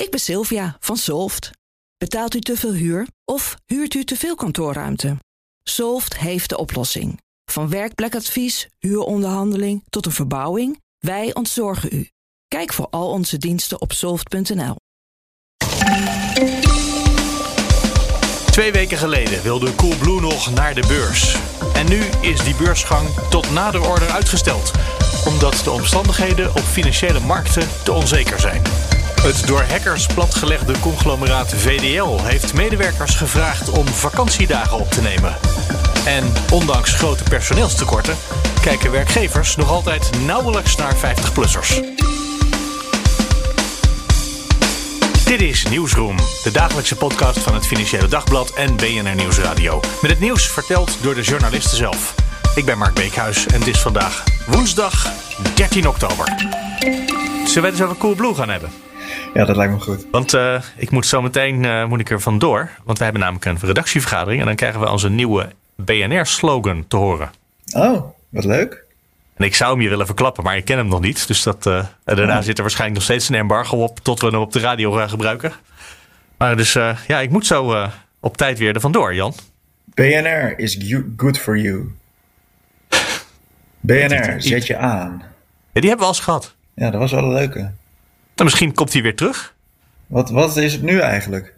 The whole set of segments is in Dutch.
ik ben Sylvia van Solft. Betaalt u te veel huur of huurt u te veel kantoorruimte? Solft heeft de oplossing. Van werkplekadvies, huuronderhandeling tot een verbouwing, wij ontzorgen u. Kijk voor al onze diensten op soft.nl. Twee weken geleden wilde Coolblue nog naar de beurs. En nu is die beursgang tot nader order uitgesteld. Omdat de omstandigheden op financiële markten te onzeker zijn. Het door hackers platgelegde conglomeraat VDL heeft medewerkers gevraagd om vakantiedagen op te nemen. En ondanks grote personeelstekorten kijken werkgevers nog altijd nauwelijks naar 50-plussers. Dit is Nieuwsroom, de dagelijkse podcast van het Financiële Dagblad en BNR Nieuwsradio. Met het nieuws verteld door de journalisten zelf. Ik ben Mark Beekhuis en het is vandaag woensdag 13 oktober. Zullen we het eens over gaan hebben? Ja, dat lijkt me goed. Want uh, ik moet zo meteen uh, moet ik er vandoor. Want we hebben namelijk een redactievergadering. En dan krijgen we onze nieuwe BNR-slogan te horen. Oh, wat leuk. En ik zou hem je willen verklappen, maar ik ken hem nog niet. Dus dat, uh, daarna oh. zit er waarschijnlijk nog steeds een embargo op. Tot we hem op de radio gaan gebruiken. Maar dus ja, ik moet zo op tijd weer er vandoor, Jan. BNR is good for you. BNR, zet je aan. Ja, die hebben we al eens gehad. Ja, dat was wel een leuke. Dan misschien komt hij weer terug. Wat, wat is het nu eigenlijk?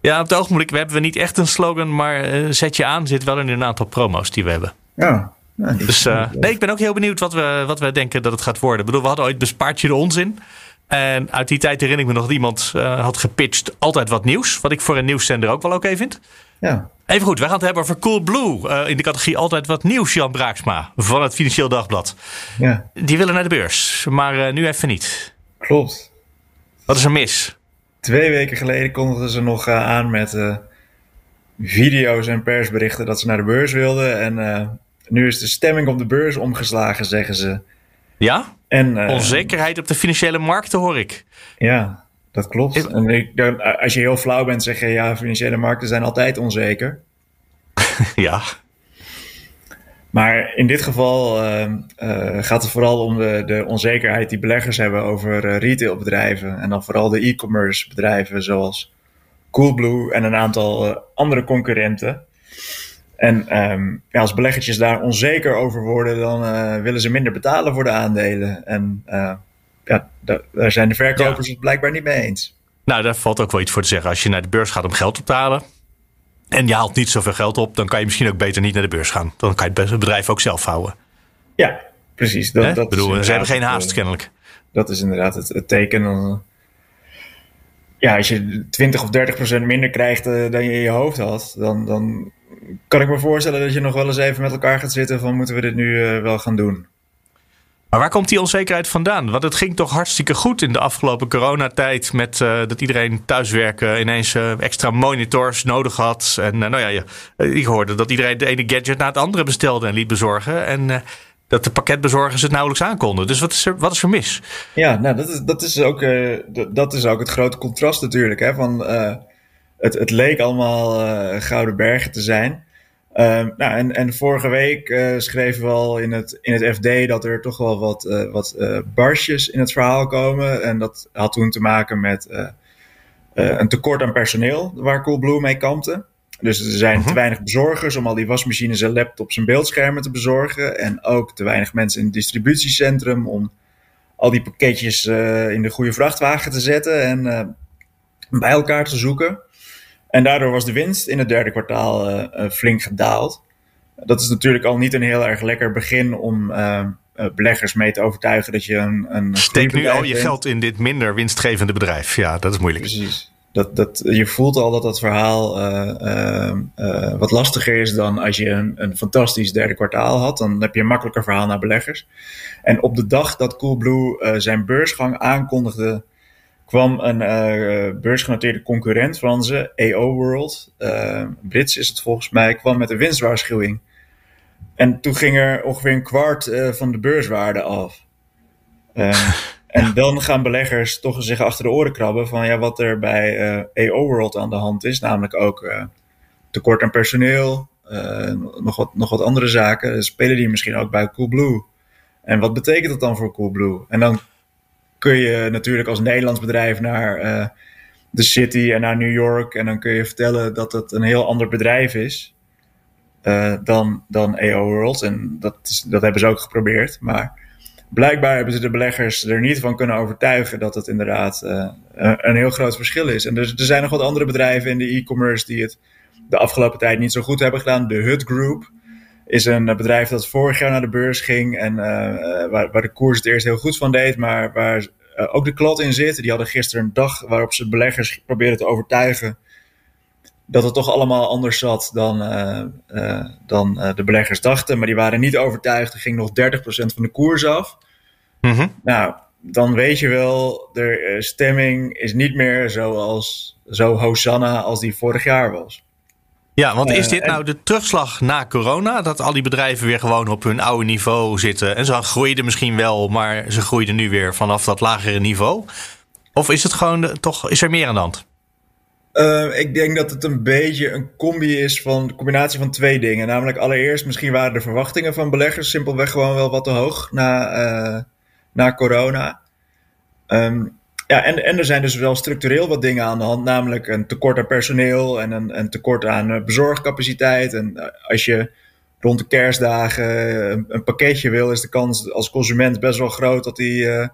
Ja, op het ogenblik hebben we niet echt een slogan, maar uh, zet je aan zit wel in een aantal promo's die we hebben. Ja. Nou, dus uh, nee, ik ben ook heel benieuwd wat we, wat we denken dat het gaat worden. Ik bedoel, we hadden ooit bespaart je de onzin. En uit die tijd herinner ik me nog dat iemand uh, had gepitcht altijd wat nieuws. Wat ik voor een nieuwszender ook wel oké okay vind. Ja. Even goed, we gaan het hebben over Coolblue. Uh, in de categorie altijd wat nieuws, Jan Braaksma van het Financieel Dagblad. Ja. Die willen naar de beurs, maar nu even niet. Klopt. Wat is er mis? Twee weken geleden kondigden ze nog uh, aan met uh, video's en persberichten dat ze naar de beurs wilden. En uh, nu is de stemming op de beurs omgeslagen, zeggen ze. Ja? En, Onzekerheid op de financiële markten hoor ik. Ja, dat klopt. Ik... En ik, als je heel flauw bent, zeg je ja, financiële markten zijn altijd onzeker. ja. Maar in dit geval uh, uh, gaat het vooral om de, de, onzekerheid die beleggers hebben over uh, retailbedrijven. En dan vooral de e-commerce bedrijven zoals Coolblue en een aantal andere concurrenten. En um, ja, als beleggertjes daar onzeker over worden, dan willen ze minder betalen voor de aandelen. En ja, daar zijn de verkopers ja. het blijkbaar niet mee eens. Nou, daar valt ook wel iets voor te zeggen. Als je naar de beurs gaat om geld te halen, en je haalt niet zoveel geld op, dan kan je misschien ook beter niet naar de beurs gaan. Dan kan je het bedrijf ook zelf houden. Ja, precies. Dat, dat bedoel, ze hebben geen haast, kennelijk. Dat is inderdaad het, het teken. Ja, als je 20 of 30 procent minder krijgt uh, dan je in je hoofd had, dan, dan kan ik me voorstellen dat je nog wel eens even met elkaar gaat zitten van moeten we dit nu uh, wel gaan doen. Maar waar komt die onzekerheid vandaan? Want het ging toch hartstikke goed in de afgelopen coronatijd. Met uh, dat iedereen thuiswerken ineens uh, extra monitors nodig had. En uh, nou ja, je, ik hoorde dat iedereen de ene gadget na het andere bestelde en liet bezorgen. En dat de pakketbezorgers het nauwelijks aankonden. Dus wat is er, wat is er mis? Ja, nou, dat is, dat is, ook, dat is ook het grote contrast natuurlijk. Hè, van, het, het leek allemaal gouden bergen te zijn. Um, nou, en, en vorige week uh, schreven we al in het, in het FD dat er toch wel wat, uh, wat uh, barsjes in het verhaal komen. En dat had toen te maken met een tekort aan personeel waar Coolblue mee kampte. Dus er zijn -huh. te weinig bezorgers om al die wasmachines en laptops en beeldschermen te bezorgen. En ook te weinig mensen in het distributiecentrum om al die pakketjes in de goede vrachtwagen te zetten en bij elkaar te zoeken. En daardoor was de winst in het derde kwartaal uh, uh, flink gedaald. Dat is natuurlijk al niet een heel erg lekker begin om uh, beleggers mee te overtuigen dat je een. een Steek nu al je geld in dit minder winstgevende bedrijf. Ja, dat is moeilijk. Precies. Dat, dat, je voelt al dat dat verhaal wat lastiger is dan als je een, een fantastisch derde kwartaal had. Dan heb je een makkelijker verhaal naar beleggers. En op de dag dat Coolblue zijn beursgang aankondigde kwam een uh, beursgenoteerde concurrent van ze, AO World, uh, Brits is het volgens mij, kwam met een winstwaarschuwing. En toen ging er ongeveer een kwart uh, van de beurswaarde af. en dan gaan beleggers toch zich achter de oren krabben van ja, wat er bij AO World aan de hand is. Namelijk ook tekort aan personeel, nog, wat, nog wat andere zaken. Spelen die misschien ook bij Coolblue? En wat betekent dat dan voor Coolblue? En dan kun je natuurlijk als Nederlands bedrijf naar uh, de City en naar New York. En dan kun je vertellen dat het een heel ander bedrijf is uh, dan, dan AO World. En dat, is, dat hebben ze ook geprobeerd. Maar blijkbaar hebben ze de beleggers er niet van kunnen overtuigen dat het inderdaad uh, een heel groot verschil is. En er, er zijn nog wat andere bedrijven in de e-commerce die het de afgelopen tijd niet zo goed hebben gedaan. De Hut Group is een bedrijf dat vorig jaar naar de beurs ging en uh, waar, waar de koers het eerst heel goed van deed, maar waar ook de klad in zit. Die hadden gisteren een dag waarop ze beleggers probeerden te overtuigen dat het toch allemaal anders zat dan, uh, dan de beleggers dachten. Maar die waren niet overtuigd. Er ging nog 30% van de koers af. Mm -hmm. Nou, dan weet je wel, de stemming is niet meer zoals, zo Hosanna als die vorig jaar was. Ja, want is dit nou de terugslag na corona? Dat al die bedrijven weer gewoon op hun oude niveau zitten. En ze groeiden misschien wel, maar ze groeiden nu weer vanaf dat lagere niveau. Of is het gewoon toch, is er meer aan de hand? Uh, ik denk dat het een beetje een combi is van een combinatie van twee dingen. Namelijk allereerst, misschien waren de verwachtingen van beleggers simpelweg gewoon wel wat te hoog na, uh, na corona. Um, ja, en, en er zijn dus wel structureel wat dingen aan de hand, namelijk een tekort aan personeel en een, een tekort aan uh, bezorgcapaciteit. En als je rond de kerstdagen een, een, pakketje wil, is de kans als consument best wel groot dat die. Uh,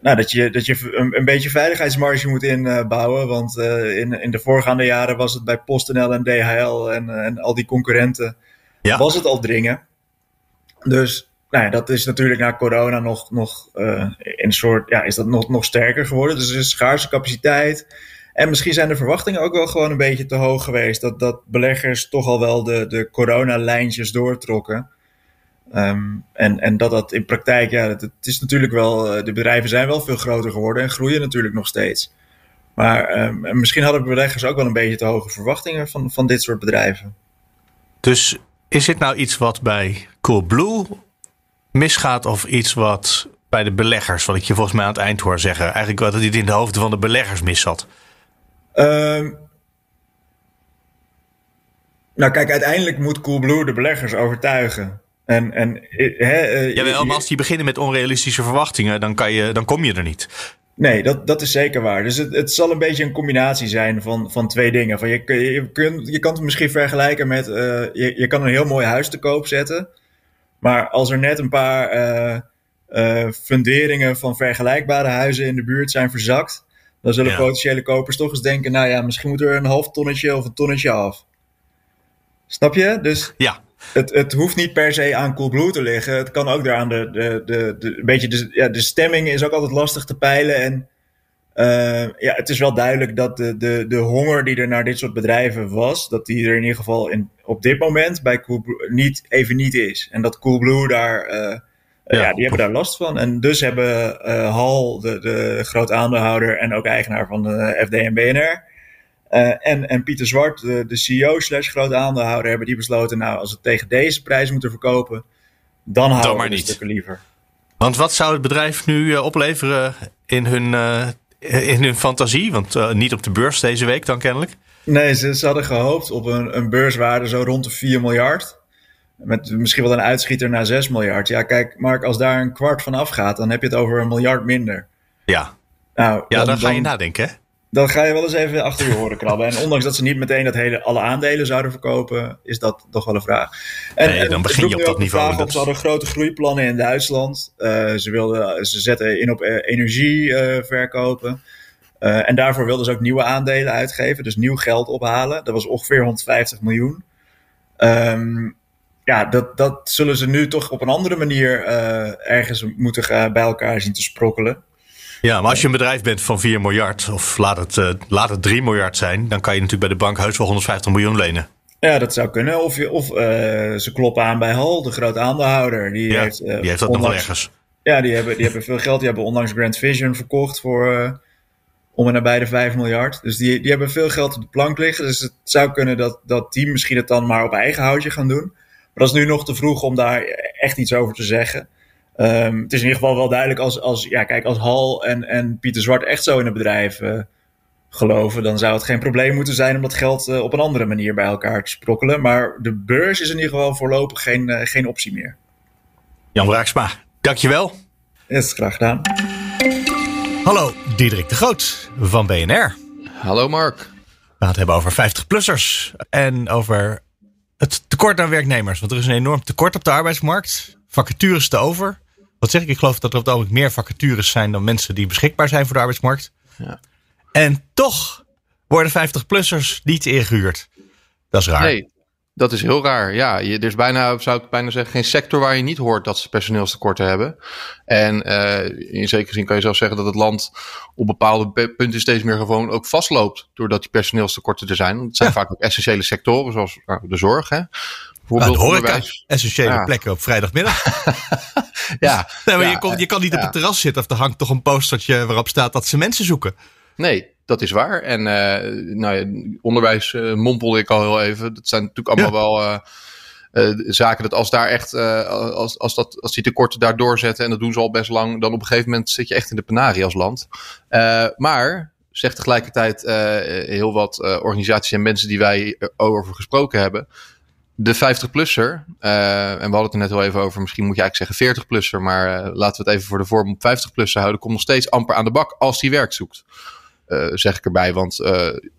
nou, dat je, dat je een, een beetje veiligheidsmarge moet inbouwen. Want uh, in, in de voorgaande jaren was het bij PostNL en DHL en, en al die concurrenten. Ja. Was het al dringen. Dus nou ja, dat is natuurlijk na corona nog, nog in een soort. Ja, is dat nog, nog sterker geworden. Dus er is schaarse capaciteit. En misschien zijn de verwachtingen ook wel gewoon een beetje te hoog geweest. Dat, dat beleggers toch al wel de, de corona-lijntjes doortrokken. Um, en, en dat dat in praktijk, ja, het, is natuurlijk wel, de bedrijven zijn wel veel groter geworden en groeien natuurlijk nog steeds. Maar um, misschien hadden beleggers ook wel een beetje te hoge verwachtingen van, van dit soort bedrijven. Dus is dit nou iets wat bij Coolblue misgaat of iets wat bij de beleggers, wat ik je volgens mij aan het eind hoor zeggen, eigenlijk wat het in de hoofden van de beleggers mis zat? Um, nou kijk, uiteindelijk moet Coolblue de beleggers overtuigen. En, en, he, ja, maar als die beginnen met onrealistische verwachtingen, dan, kan je, dan kom je er niet. Nee, dat, dat is zeker waar. Dus het, het zal een beetje een combinatie zijn van, van twee dingen. Van je, je, kun, je kan het misschien vergelijken met... Uh, je, je kan een heel mooi huis te koop zetten. Maar als er net een paar uh, uh, funderingen van vergelijkbare huizen in de buurt zijn verzakt... dan zullen ja. potentiële kopers toch eens denken... nou ja, misschien moet er een half tonnetje of een tonnetje af. Snap je? Dus ja het, het hoeft niet per se aan Coolblue te liggen. Het kan ook daaraan de, de, de, de, een beetje de, ja, de stemming is ook altijd lastig te peilen. En uh, ja, het is wel duidelijk dat de, de, de honger die er naar dit soort bedrijven was, dat die er in ieder geval in, op dit moment bij Coolblue niet, even niet is. En dat Coolblue daar, uh, ja. ja. die hebben daar last van. En dus hebben uh, Hal, de, de groot aandeelhouder en ook eigenaar van de FD en BNR, en, en Pieter Zwart, de, de CEO slash grote aandeelhouder, hebben die besloten, nou, als we tegen deze prijs moeten verkopen, dan houden we het stukken liever. Want wat zou het bedrijf nu opleveren in hun, in hun fantasie? Want niet op de beurs deze week dan kennelijk. Nee, ze, ze hadden gehoopt op een, een beurswaarde zo rond de 4 miljard. Met misschien wel een uitschieter naar 6 miljard. Ja, kijk, Mark, als daar een kwart van afgaat, dan heb je het over een miljard minder. Ja, nou, ja dan, dan ga je nadenken, hè? Dan ga je wel eens even achter je oren krabben. En ondanks dat ze niet meteen dat hele, alle aandelen zouden verkopen, is dat toch wel een vraag. En, nee, dan begin je op dat niveau. Vraag, ze hadden grote groeiplannen in Duitsland. Uh, ze, wilden, ze zetten in op uh, energie uh, verkopen. en daarvoor wilden ze ook nieuwe aandelen uitgeven, dus nieuw geld ophalen. Dat was ongeveer 150 miljoen. Um, ja, dat, dat zullen ze nu toch op een andere manier ergens moeten gaan, bij elkaar zien te sprokkelen. Ja, maar als je een bedrijf bent van 4 miljard, of laat het, uh, laat het 3 miljard zijn, dan kan je natuurlijk bij de bank heus wel 150 miljoen lenen. Ja, dat zou kunnen. Of, je, of uh, ze kloppen aan bij Hal, de grote aandeelhouder. Die, ja, heeft, uh, die heeft dat nog wel ergens. Ja, die hebben, die hebben veel geld. Die hebben onlangs Grand Vision verkocht voor om en nabij de 5 miljard. Dus die, die hebben veel geld op de plank liggen. Dus het zou kunnen dat, dat die misschien het dan maar op eigen houtje gaan doen. Maar dat is nu nog te vroeg om daar echt iets over te zeggen. Um, het is in ieder geval wel duidelijk als, als, ja, kijk, als Hal en, en Pieter Zwart echt zo in het bedrijf uh, geloven, dan zou het geen probleem moeten zijn om dat geld uh, op een andere manier bij elkaar te sprokkelen. Maar de beurs is in ieder geval voorlopig geen, uh, geen optie meer. Jan Braaksma, dankjewel. Is graag gedaan. Hallo, Diederik de Groot van BNR. Hallo Mark. We gaan het hebben over 50-plussers en over het tekort aan werknemers. Want er is een enorm tekort op de arbeidsmarkt. Vacatures te over. Wat zeg ik? Ik geloof dat er op het ogenblik meer vacatures zijn dan mensen die beschikbaar zijn voor de arbeidsmarkt. Ja. En toch worden 50-plussers niet ingehuurd. Dat is raar. Nee, dat is heel raar. Ja, er is bijna, zou ik bijna zeggen, geen sector waar je niet hoort dat ze personeelstekorten hebben. En uh, in zekere zin kan je zelfs zeggen dat het land op bepaalde punten steeds meer gewoon ook vastloopt. Doordat die personeelstekorten er zijn. Het zijn vaak ook essentiële sectoren, zoals nou, de zorg. Hè. Bijvoorbeeld nou, horeca, essentiële plekken op vrijdagmiddag. ja. Nee, maar je, kon, je kan niet op het terras zitten of er hangt toch een postertje waarop staat dat ze mensen zoeken. Nee, dat is waar. En uh, nou ja, onderwijs uh, mompelde ik al heel even. Dat zijn natuurlijk allemaal wel uh, zaken dat als daar echt, als, als, dat, als die tekorten daar doorzetten, en dat doen ze al best lang, dan op een gegeven moment zit je echt in de penarie als land. maar zegt tegelijkertijd heel wat organisaties en mensen die wij over gesproken hebben. De 50-plusser, en we hadden het er net al even over, misschien moet je eigenlijk zeggen 40-plusser, maar laten we het even voor de vorm op 50-plusser houden, komt nog steeds amper aan de bak als die werk zoekt. Uh, zeg ik erbij. Want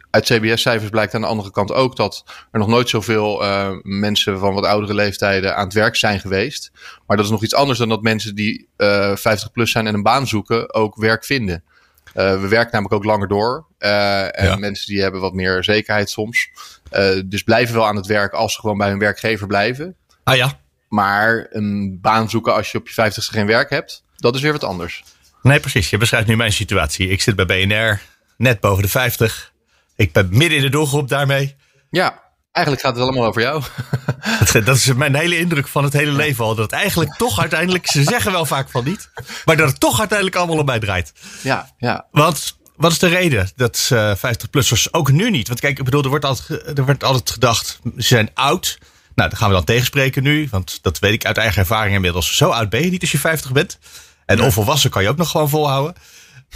uit CBS-cijfers blijkt aan de andere kant ook dat er nog nooit zoveel mensen van wat oudere leeftijden aan het werk zijn geweest. Maar dat is nog iets anders dan dat mensen die 50 plus zijn en een baan zoeken ook werk vinden. We werken namelijk ook langer door. en mensen die hebben wat meer zekerheid soms. dus blijven wel aan het werk als ze gewoon bij hun werkgever blijven. Ah ja. Maar een baan zoeken als je op je 50ste geen werk hebt, dat is weer wat anders. Nee, precies. Je beschrijft nu mijn situatie. Ik zit bij BNR net boven de 50. Ik ben midden in de doelgroep daarmee. Ja, eigenlijk gaat het allemaal over jou. dat is mijn hele indruk van het hele leven al. Dat eigenlijk toch uiteindelijk, ze zeggen wel vaak van niet, maar dat het toch uiteindelijk allemaal om mij draait. Ja, ja. Want wat is de reden dat uh, 50-plussers ook nu niet? Want kijk, ik bedoel, er wordt, altijd, er wordt altijd gedacht, ze zijn oud. Nou, dat gaan we dan tegenspreken nu, want dat weet ik uit eigen ervaring inmiddels. Zo oud ben je niet als je 50 bent. En onvolwassen kan je ook nog gewoon volhouden.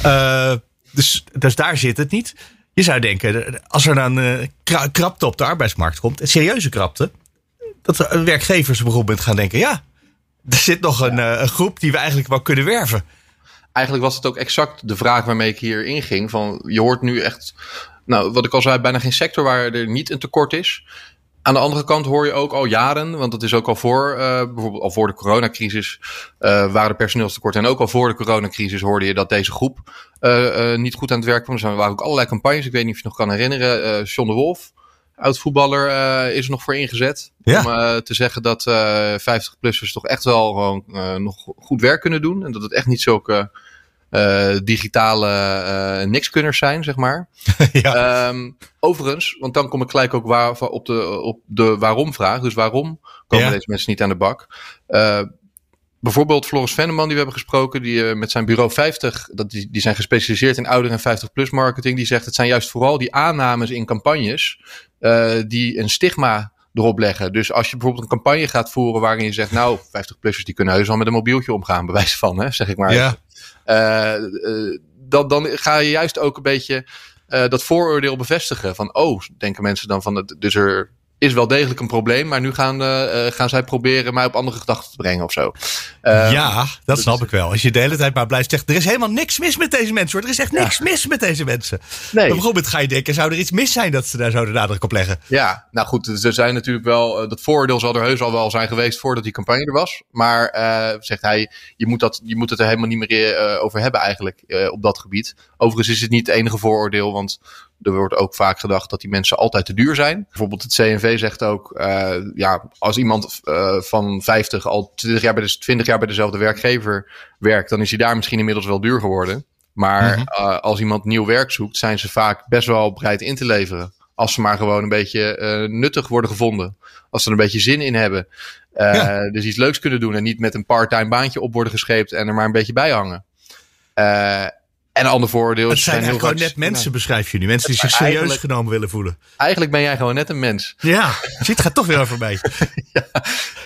Uh, dus, dus daar zit het niet. Je zou denken, als er dan uh, krapte op de arbeidsmarkt komt, een serieuze krapte, dat werkgevers bijvoorbeeld gaan denken: ja, er zit nog een, uh, een, groep die we eigenlijk wel kunnen werven. Eigenlijk was het ook exact de vraag waarmee ik hier inging. Van, je hoort nu echt, nou, wat ik al zei, bijna geen sector waar er niet een tekort is. Aan de andere kant hoor je ook al jaren, want dat is ook al voor, uh, bijvoorbeeld al voor de coronacrisis, uh, waren personeelstekorten. En ook al voor de coronacrisis hoorde je dat deze groep uh, niet goed aan het werk kwam. Dus er waren ook allerlei campagnes. Ik weet niet of je nog kan herinneren. John de Wolf, oud voetballer, is er nog voor ingezet. Ja. Om te zeggen dat 50-plussers toch echt wel gewoon nog goed werk kunnen doen. En dat het echt niet zulke uh, digitale uh, nikskunners zijn, zeg maar. ja. Um, overigens, want dan kom ik gelijk ook waar, op, de, op de waarom-vraag. Dus waarom komen deze mensen niet aan de bak? Uh, bijvoorbeeld Floris Venneman, die we hebben gesproken, die met zijn bureau 50, dat die, die zijn gespecialiseerd in ouder en 50-plus marketing. Die zegt: het zijn juist vooral die aannames in campagnes die een stigma erop leggen. Dus als je bijvoorbeeld een campagne gaat voeren waarin je zegt, nou, 50-plussers die kunnen heus al met een mobieltje omgaan, bewijs van, hè, zeg ik maar. Ja. Uh, dan, dan ga je juist ook een beetje uh, dat vooroordeel bevestigen. Van, oh, denken mensen dan van, dus er is wel degelijk een probleem, maar nu gaan, uh, gaan zij proberen mij op andere gedachten te brengen of zo. Uh, ja, dat snap ik wel. Als je de hele tijd maar blijft zeggen, er is helemaal niks mis met deze mensen hoor. Er is echt niks mis met deze mensen. Nee. bijvoorbeeld ga je denken, zou er iets mis zijn dat ze daar zo de nadruk op leggen? Ja, nou goed, er zijn natuurlijk wel, dat vooroordeel zal er heus al wel zijn geweest voordat die campagne er was. Maar uh, zegt hij, je moet, dat, je moet het er helemaal niet meer over hebben eigenlijk op dat gebied. Overigens is het niet het enige vooroordeel, want er wordt ook vaak gedacht dat die mensen altijd te duur zijn. Bijvoorbeeld het CNV zegt ook, uh, ja, als iemand uh, van 50 al 20 jaar, bij de, 20 jaar bij dezelfde werkgever werkt, dan is hij daar misschien inmiddels wel duur geworden. Maar mm -hmm. uh, als iemand nieuw werk zoekt, zijn ze vaak best wel bereid in te leveren. Als ze maar gewoon een beetje nuttig worden gevonden. Als ze er een beetje zin in hebben. Ja. Dus iets leuks kunnen doen en niet met een part-time baantje op worden gescheept en er maar een beetje bij hangen. En een ander voordeel het zijn, zijn gewoon net mensen, beschrijf je nu. Mensen die zich serieus genomen willen voelen. Eigenlijk ben jij gewoon net een mens. Ja, het gaat toch weer over mij. ja.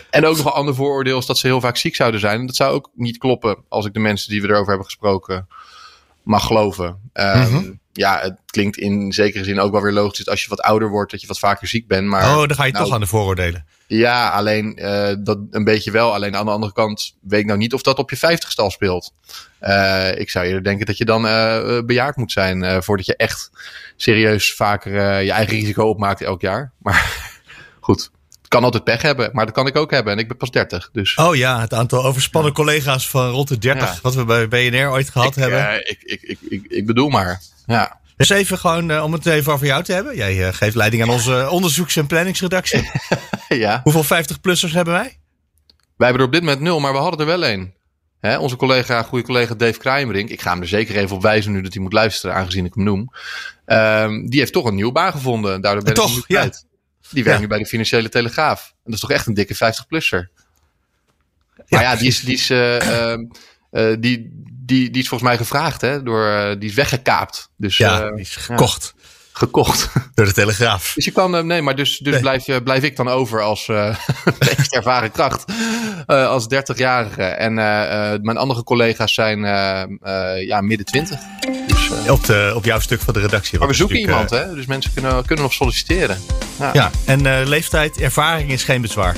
En ook nog een ander vooroordeel is dat ze heel vaak ziek zouden zijn. En dat zou ook niet kloppen als ik de mensen die we erover hebben gesproken mag geloven. Um, Ja, het klinkt in zekere zin ook wel weer logisch als je wat ouder wordt, dat je wat vaker ziek bent. Maar, oh, dan ga je toch nou- aan de vooroordelen. Ja, alleen uh, dat een beetje wel. Alleen aan de andere kant weet ik nou niet of dat op je vijftigste al speelt. Uh, ik zou eerder denken dat je dan uh, bejaard moet zijn voordat je echt serieus vaker je eigen risico opmaakt elk jaar. Maar goed, het kan altijd pech hebben, maar dat kan ik ook hebben. En ik ben pas 30. Dus. Oh ja, het aantal overspannen collega's van rond de 30, ja. wat we bij BNR ooit gehad ik, hebben. ik, ik, ik, ik, ik bedoel maar. Ja. Dus even gewoon uh, om het even over jou te hebben. Jij uh, geeft leiding aan onze onderzoeks- en planningsredactie. ja. Hoeveel 50-plussers hebben wij? Wij hebben er op dit moment nul, maar we hadden er wel één. Hè, onze collega, goede collega Dave Kraaienbrink. Ik ga hem er zeker even op wijzen nu dat hij moet luisteren, aangezien ik hem noem. Um, die heeft toch een nieuwe baan gevonden. Daardoor ben toch, ik nu ja. Die werkt Ja. nu bij de Financiële Telegraaf. En dat is toch echt een dikke 50-plusser. Maar ja, die is, die, is, uh, uh, die, die, die is volgens mij gevraagd, hè? Door, uh, die is weggekaapt. Dus, Ja, uh, die is gekocht gekocht. door de Telegraaf. Dus je kan, uh, nee, maar dus, dus Nee. blijf, blijf ik dan over als meest ervaren kracht. Als 30-jarige. En mijn andere collega's zijn ja, midden 20. Dus, Op, de, op jouw stuk van de redactie. maar we zoeken iemand, hè? Dus mensen kunnen, kunnen nog solliciteren. Ja. eh, Ja, en leeftijd, ervaring is geen bezwaar.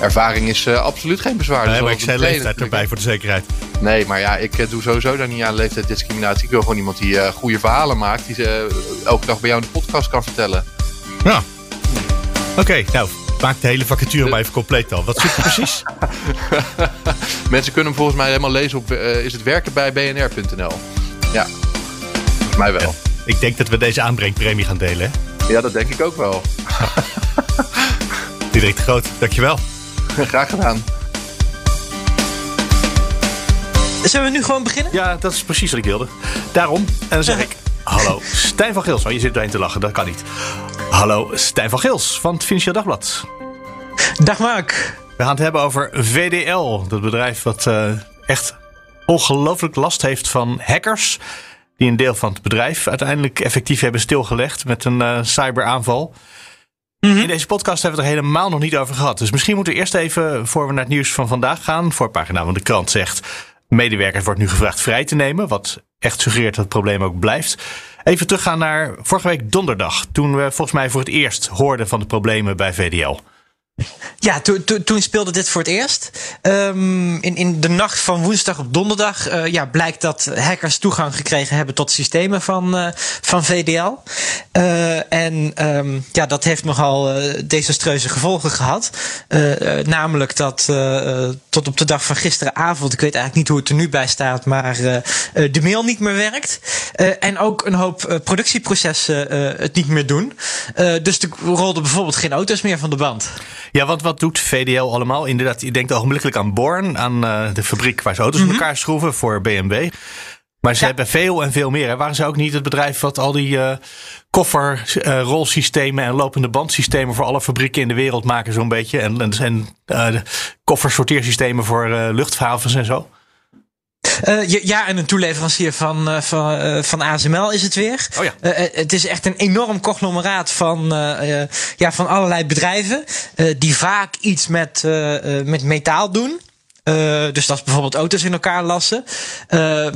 Ervaring is uh, absoluut geen bezwaar. Nee, Dus maar ik zei leeftijd erbij voor de zekerheid. Nee, maar ja, ik uh, doe sowieso daar niet aan leeftijdsdiscriminatie. Ik wil gewoon iemand die uh, goede verhalen maakt. Die ze uh, elke dag bij jou in de podcast kan vertellen. Ja. Oké, okay, nou, maak de hele vacature maar even compleet dan. Wat zoek je precies? Mensen kunnen hem volgens mij helemaal lezen op is het werken bij bnr.nl. Ja, volgens mij wel. Ja, ik denk dat we deze aanbrengpremie gaan delen. Hè? Ja, dat denk ik ook wel. Diederik de Groot, dankjewel. Graag gedaan. Zullen we nu gewoon beginnen? Ja, dat is precies wat ik wilde. Daarom, en dan zeg ik... Hallo, Stijn van Gils. Oh, je zit erin te lachen, dat kan niet. Hallo, Stijn van Gils van het Financieel Dagblad. Dag Mark. We gaan het hebben over VDL. Dat bedrijf wat uh, echt ongelooflijk last heeft van hackers. Die een deel van het bedrijf uiteindelijk effectief hebben stilgelegd met een uh, cyberaanval. -hmm. In deze podcast hebben we het er helemaal nog niet over gehad. Dus misschien moeten we eerst even, voor we naar het nieuws van vandaag gaan. Voorpagina van de krant zegt... medewerkers wordt nu gevraagd vrij te nemen. Wat echt suggereert dat het probleem ook blijft. Even teruggaan naar vorige week donderdag. Toen we volgens mij voor het eerst hoorden van de problemen bij VDL. Ja, to, to, toen speelde dit voor het eerst. Um, in, in de nacht van woensdag op donderdag uh, ja, blijkt dat hackers toegang gekregen hebben tot systemen van, uh, van VDL. Uh, en um, ja, dat heeft nogal desastreuze gevolgen gehad. namelijk dat tot op de dag van gisteravond, ik weet eigenlijk niet hoe het er nu bij staat, maar de mail niet meer werkt. en ook een hoop productieprocessen het niet meer doen. dus er rolden bijvoorbeeld geen auto's meer van de band. Ja, want wat doet VDL allemaal? Inderdaad, je denkt ogenblikkelijk aan Born, aan de fabriek waar ze auto's mm -hmm. in elkaar schroeven voor BMW. Maar ze ja. hebben veel en veel meer. Hè? Waren ze ook niet het bedrijf wat al die uh, kofferrolsystemen uh, en lopende bandsystemen voor alle fabrieken in de wereld maken, zo'n beetje? En, en, en uh, koffersorteersystemen voor luchthavens en zo? Uh, ja, en een toeleverancier van, uh, van, uh, van ASML is het weer. Oh ja. het is echt een enorm conglomeraat van, ja, van allerlei bedrijven. die vaak iets met, met metaal doen. Uh, dus dat is bijvoorbeeld auto's in elkaar lassen. Uh,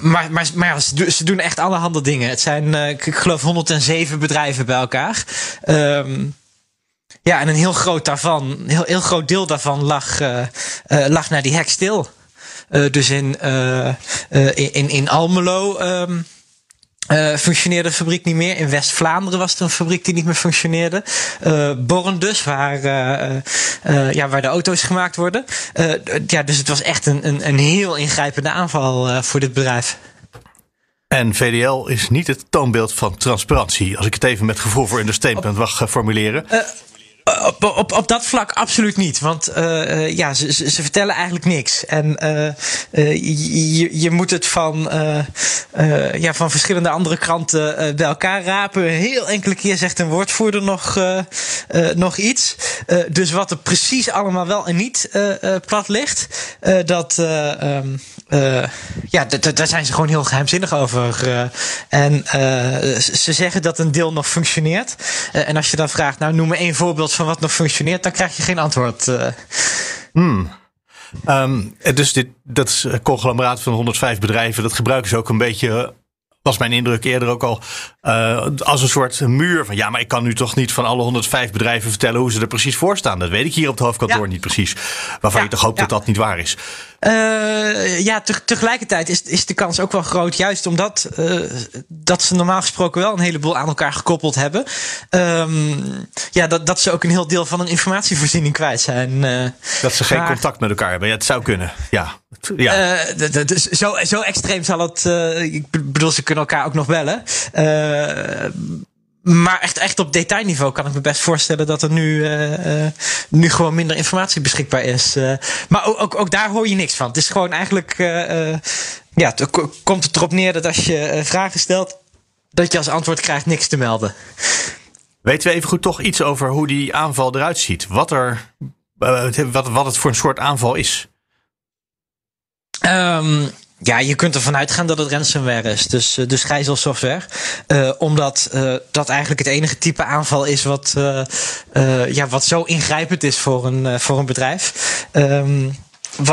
maar maar, maar ja, ze, ze, doen echt allerhande dingen. Het zijn, uh, ik geloof, 107 bedrijven bij elkaar. Um, ja, en een heel groot daarvan, een heel, heel groot deel daarvan lag, lag naar die hek stil. Dus in, in, in Almelo um, functioneerde de fabriek niet meer. In West-Vlaanderen was er een fabriek die niet meer functioneerde. Born dus, waar, ja, waar de auto's gemaakt worden. ja, dus het was echt een, een, een heel ingrijpende aanval voor dit bedrijf. En VDL is niet het toonbeeld van transparantie. Als ik het even met gevoel voor understatement mag formuleren. Op, op, op dat vlak absoluut niet. Want uh, ja, ze, ze, vertellen eigenlijk niks. En uh, je, je moet het van, ja, van verschillende andere kranten bij elkaar rapen. Heel enkele keer zegt een woordvoerder nog, nog iets. dus wat er precies allemaal wel en niet plat ligt, dat, um, ja, daar zijn ze gewoon heel geheimzinnig over. en ze zeggen dat een deel nog functioneert. en als je dan vraagt, nou noem me één voorbeeld van wat nog functioneert, dan krijg je geen antwoord. Uh. Hmm. Um, dus dit, dat is een conglomeraat van 105 bedrijven. Dat gebruiken ze ook een beetje was mijn indruk eerder ook al uh, als een soort muur van ja, maar ik kan nu toch niet van alle 105 bedrijven vertellen hoe ze er precies voor staan. Dat weet ik hier op het hoofdkantoor niet precies. Waarvan je toch hoopt dat dat niet waar is. Uh, ja, te, tegelijkertijd is, is de kans ook wel groot, juist omdat uh, dat ze normaal gesproken wel een heleboel aan elkaar gekoppeld hebben. Um, ja, dat, dat ze ook een heel deel van hun informatievoorziening kwijt zijn. Uh, dat ze geen contact met elkaar hebben. Ja, het zou kunnen. Ja. ja. dus zo, zo extreem zal het. ik bedoel, ze kunnen elkaar ook nog bellen. Maar echt, echt op detailniveau kan ik me best voorstellen dat er nu, uh, uh, nu gewoon minder informatie beschikbaar is. Uh, maar ook, ook, ook, daar hoor je niks van. Het is gewoon eigenlijk. ja, het komt het erop neer dat als je vragen stelt, dat je als antwoord krijgt niks te melden. Weten we even goed toch iets over hoe die aanval eruit ziet? Wat, er, wat, wat het voor een soort aanval is? Um, ja, je kunt ervan uitgaan dat het ransomware is, dus, dus gijzelsoftware. Uh, omdat uh, dat eigenlijk het enige type aanval is wat, ja, wat zo ingrijpend is voor een, voor een bedrijf. Um,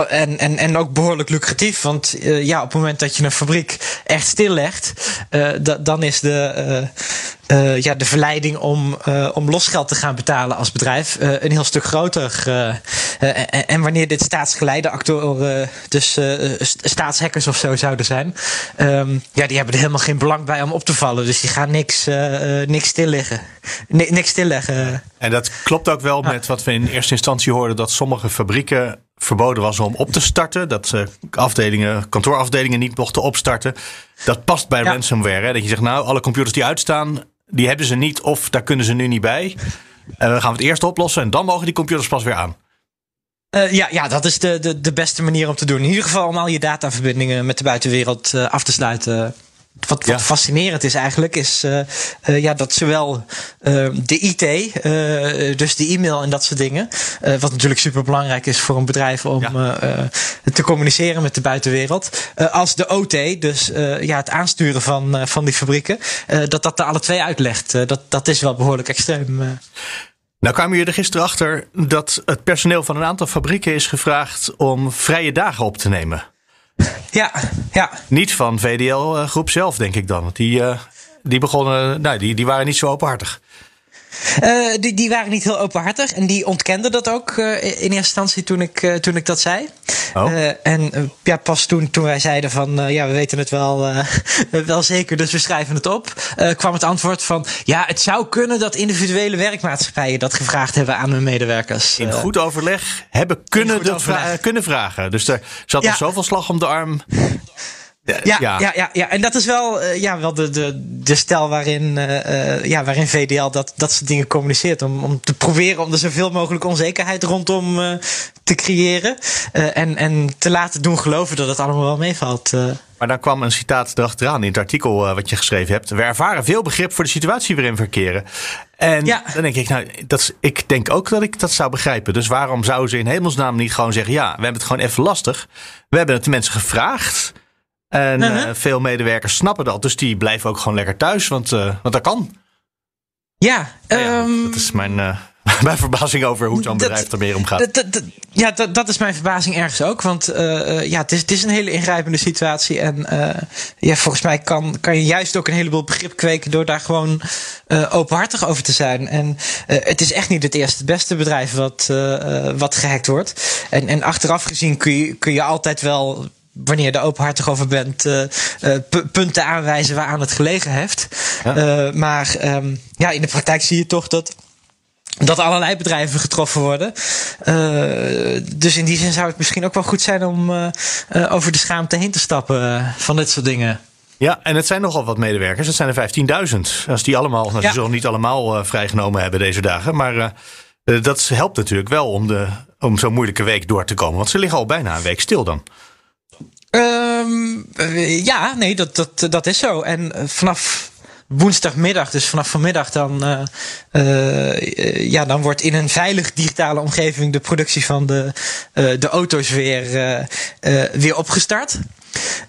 en, en, en ook behoorlijk lucratief. Want uh, ja, op het moment dat je een fabriek echt stillegt, uh, dan is de, uh, ja, de verleiding om, om losgeld te gaan betalen als bedrijf een heel stuk groter. En, en, wanneer dit staatsgeleide actoren, dus staatshackers of zo zouden zijn, um, ja, die hebben er helemaal geen belang bij om op te vallen. Dus die gaan niks, niks stilleggen. niks stilleggen. En dat klopt ook wel met wat we in eerste instantie hoorden, dat sommige fabrieken verboden was om op te starten. Dat ze afdelingen, kantoorafdelingen niet mochten opstarten. Dat past bij ransomware. Hè? Dat je zegt, nou, alle computers die uitstaan, die hebben ze niet of daar kunnen ze nu niet bij. En we gaan het eerst oplossen en dan mogen die computers pas weer aan. Uh, ja, ja, dat is de, de, de beste manier om te doen. In ieder geval om al je dataverbindingen met de buitenwereld uh, af te sluiten wat, wat fascinerend is eigenlijk, is uh, uh, ja, dat zowel uh, de IT, dus de e-mail en dat soort dingen, wat natuurlijk super belangrijk is voor een bedrijf om ja. te communiceren met de buitenwereld, als de OT, dus ja, het aansturen van, van die fabrieken, dat dat er alle twee uitlegt. dat, dat is wel behoorlijk extreem. Nou kwamen jullie er gisteren achter dat het personeel van een aantal fabrieken is gevraagd om vrije dagen op te nemen. Ja, ja. Niet van VDL eh, zelf, denk ik dan. Die, uh, die begonnen, nou, die, die waren niet zo openhartig. Uh, die, die waren niet heel openhartig en die ontkenden dat ook uh, in eerste instantie toen ik, uh, toen ik dat zei. Oh. en ja, pas toen, toen wij zeiden van ja, we weten het wel, wel zeker, dus we schrijven het op, kwam het antwoord van ja, het zou kunnen dat individuele werkmaatschappijen dat gevraagd hebben aan hun medewerkers. In goed overleg hebben kunnen, vra kunnen vragen. Dus er zat ja. nog zoveel slag om de arm. Ja, ja, ja. ja, en dat is wel, uh, ja, wel de, de, de stijl waarin, uh, ja, waarin VDL dat, dat soort dingen communiceert. Om, om te proberen om er zoveel mogelijk onzekerheid rondom uh, te creëren. en, en te laten doen geloven dat het allemaal wel meevalt. Maar dan kwam een citaat erachteraan in het artikel wat je geschreven hebt. We ervaren veel begrip voor de situatie waarin we verkeren. En ja. dan denk ik, nou, dat is, ik denk ook dat ik dat zou begrijpen. Dus waarom zouden ze in hemelsnaam niet gewoon zeggen: ja, we hebben het gewoon even lastig. We hebben het de mensen gevraagd. En uh -huh. uh, veel medewerkers snappen dat. Dus die blijven ook gewoon lekker thuis. Want, uh, want dat kan. Ja, ja um, dat is mijn, uh, mijn verbazing over hoe zo'n bedrijf ermee omgaat. Dat, dat, ja, dat, is mijn verbazing ergens ook. Want ja, het is, het is een hele ingrijpende situatie. En ja, volgens mij kan, kan je juist ook een heleboel begrip kweken door daar gewoon openhartig over te zijn. En het is echt niet het eerste het beste bedrijf wat, wat gehackt wordt. En, en achteraf gezien kun je, kun je altijd wel wanneer je er openhartig over bent, uh, uh, punten aanwijzen waaraan het gelegen heeft. Ja. Uh, maar um, ja, in de praktijk zie je toch dat. Dat allerlei bedrijven getroffen worden. dus in die zin zou het misschien ook wel goed zijn om over de schaamte heen te stappen van dit soort dingen. Ja, en het zijn nogal wat medewerkers. Het zijn er 15.000. Als die allemaal, nou, ja. ze zullen niet allemaal vrijgenomen hebben deze dagen. Maar dat helpt natuurlijk wel om, de, om zo'n moeilijke week door te komen. Want ze liggen al bijna een week stil dan. Um, ja, nee, dat, dat, dat is zo. En vanaf woensdagmiddag, dus vanaf vanmiddag, dan, uh, ja, dan wordt in een veilig digitale omgeving de productie van de, de auto's weer, weer opgestart.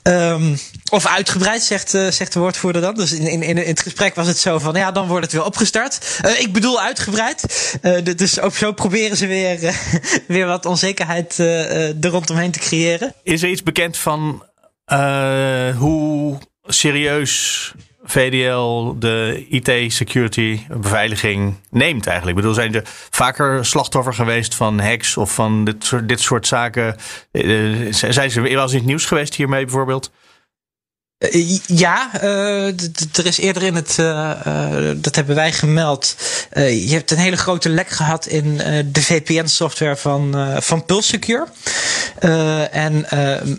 Um, of uitgebreid, zegt, uh, zegt de woordvoerder dan. Dus in, in, in het gesprek was het zo van, ja, dan wordt het weer opgestart. Uh, ik bedoel uitgebreid. Uh, dus ook zo proberen ze weer, weer wat onzekerheid er rondomheen te creëren. Is er iets bekend van hoe serieus VDL de IT-security, beveiliging neemt eigenlijk. Ik bedoel, zijn er vaker slachtoffer geweest van hacks of van dit soort, dit soort zaken? Uh, zijn ze wel eens in het nieuws geweest hiermee bijvoorbeeld? Uh, ja, uh, er is eerder in het, dat hebben wij gemeld. je hebt een hele grote lek gehad in de VPN-software van, van en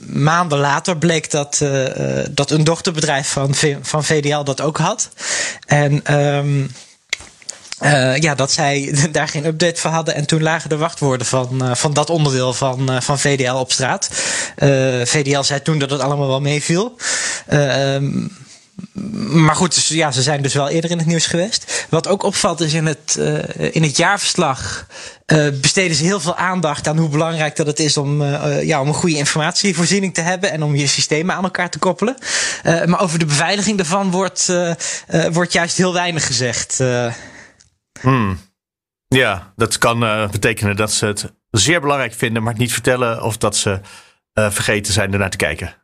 maanden later bleek dat, dat een dochterbedrijf van, van VDL dat ook had. En. Um, uh, ja, dat zij daar geen update van hadden. En toen lagen de wachtwoorden van, uh, van dat onderdeel van, uh, van VDL op straat. VDL zei toen dat het allemaal wel meeviel. Ehm, maar goed, dus, ja, ze zijn dus wel eerder in het nieuws geweest. Wat ook opvalt is in het, in het jaarverslag besteden ze heel veel aandacht aan hoe belangrijk dat het is om, ja, om een goede informatievoorziening te hebben en om je systemen aan elkaar te koppelen. maar over de beveiliging daarvan wordt, wordt juist heel weinig gezegd. Hmm. Ja, dat kan uh, betekenen dat ze het zeer belangrijk vinden, maar het niet vertellen of dat ze uh, vergeten zijn ernaar te kijken.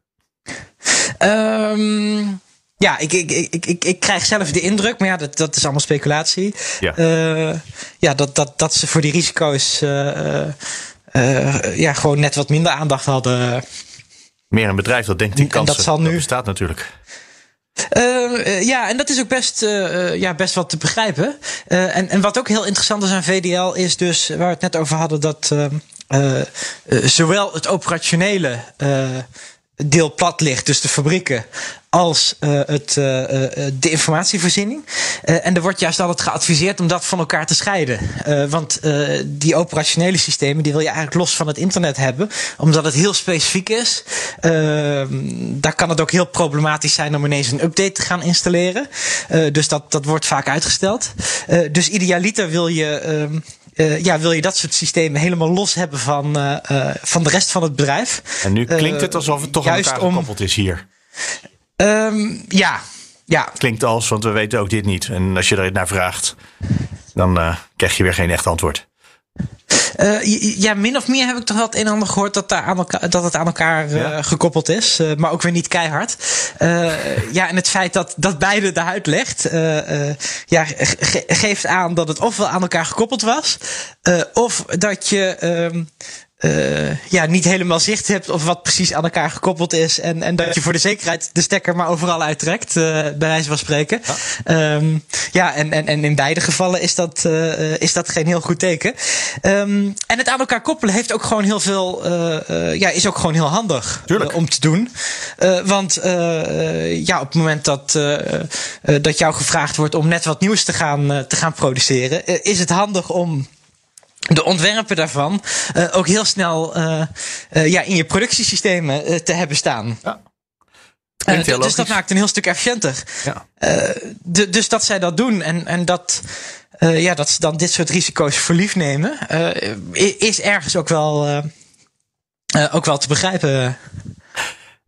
Um, ja, ik, ik, ik, ik, ik krijg zelf de indruk, maar ja, dat, dat is allemaal speculatie. Ja, uh, ja dat, dat, dat ze voor die risico's ja, gewoon net wat minder aandacht hadden. Meer een bedrijf dat denkt die kans dat, zal nu... dat bestaat natuurlijk. Uh, ja, en dat is ook best, uh, ja, best wat te begrijpen. En, en wat ook heel interessant is aan VDL is dus, waar we het net over hadden, dat zowel het operationele deel plat ligt, dus de fabrieken, als uh, het, uh, de informatievoorziening. En er wordt juist altijd geadviseerd om dat van elkaar te scheiden. want die operationele systemen die wil je eigenlijk los van het internet hebben, omdat het heel specifiek is. daar kan het ook heel problematisch zijn om ineens een update te gaan installeren. dus dat, dat wordt vaak uitgesteld. dus idealiter wil je. Uh, ja, wil je dat soort systemen helemaal los hebben van, uh, uh, van de rest van het bedrijf. En nu klinkt het alsof het toch aan elkaar gekoppeld is hier. Um, ja, ja. Klinkt als, want we weten ook dit niet. En als je er naar vraagt, dan krijg je weer geen echt antwoord. Uh, ja, min of meer heb ik toch wel het een en ander gehoord dat, daar aan elkaar, dat het aan elkaar uh, gekoppeld is. Uh, maar ook weer niet keihard. ja, en het feit dat, dat beide eruit legt, ja, ge geeft aan dat het ofwel aan elkaar gekoppeld was, of dat je ehm, uh, ja, niet helemaal zicht hebt of wat precies aan elkaar gekoppeld is. En, en dat je voor de zekerheid de stekker maar overal uittrekt, uh, bij wijze van spreken. Ja, um, ja en, en, en in beide gevallen is dat, uh, is dat geen heel goed teken. Um, en het aan elkaar koppelen heeft ook gewoon heel veel, ja, is ook gewoon heel handig om te doen. want ja, op het moment dat, dat jou gevraagd wordt om net wat nieuws te gaan, te gaan produceren, is het handig om de ontwerpen daarvan uh, ook heel snel uh, uh, ja, in je productiesystemen te hebben staan. Ja. dus dat maakt een heel stuk efficiënter. Ja. De, dus dat zij dat doen en, en dat, ja, dat ze dan dit soort risico's voor lief nemen, is ergens ook wel, ook wel te begrijpen.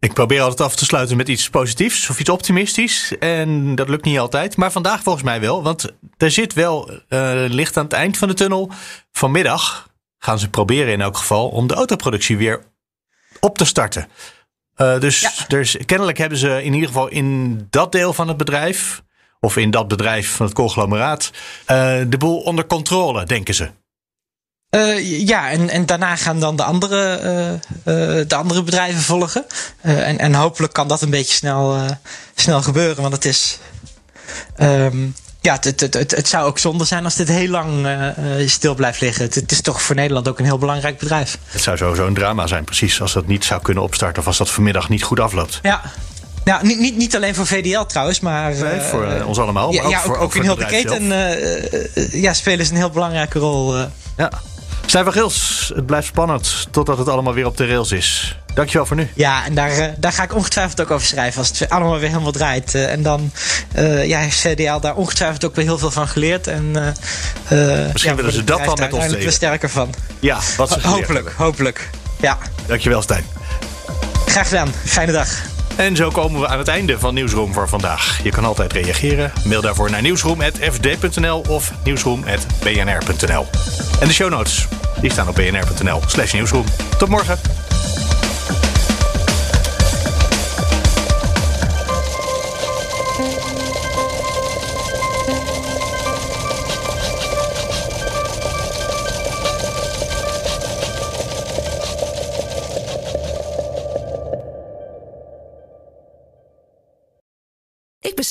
Ik probeer altijd af te sluiten met iets positiefs of iets optimistisch. En dat lukt niet altijd. Maar vandaag volgens mij wel. Want er zit wel uh, licht aan het eind van de tunnel. Vanmiddag gaan ze proberen in elk geval om de autoproductie weer op te starten. Uh, dus, ja. dus kennelijk hebben ze in ieder geval in dat deel van het bedrijf. Of in dat bedrijf van het conglomeraat. Uh, de boel onder controle, denken ze. Uh, ja, en, en daarna gaan dan de andere, uh, uh, de andere bedrijven volgen. en, en hopelijk kan dat een beetje snel, snel gebeuren. Want het is. Um, ja, het, het, het, het, zou ook zonde zijn als dit heel lang stil blijft liggen. Het, het, is toch voor Nederland ook een heel belangrijk bedrijf. Het zou sowieso een drama zijn, precies. Als dat niet zou kunnen opstarten of als dat vanmiddag niet goed afloopt. Ja, nou, niet, niet, niet alleen voor VDL trouwens, maar. Nee, voor uh, ons allemaal. Maar ja, ook, ja, voor, ook, ook in heel de keten uh, ja, spelen ze een heel belangrijke rol. Ja. Stijn Gils, het blijft spannend totdat het allemaal weer op de rails is. Dankjewel voor nu. Ja, en daar, uh, daar ga ik ongetwijfeld ook over schrijven als het allemaal weer helemaal draait. Uh, en dan uh, ja, heeft CDL daar ongetwijfeld ook weer heel veel van geleerd. En, Misschien ja, willen ze dat dan met ons delen. er sterker van. Ja, wat ze Hopelijk, hebben. hopelijk. Ja. Dankjewel Stijn. Graag gedaan. Fijne dag. En zo komen we aan het einde van Nieuwsroom voor vandaag. Je kan altijd reageren. Mail daarvoor naar nieuwsroom.fd.nl of nieuwsroom.bnr.nl. En de show notes die staan op bnr.nl slash nieuwsroom. Tot morgen.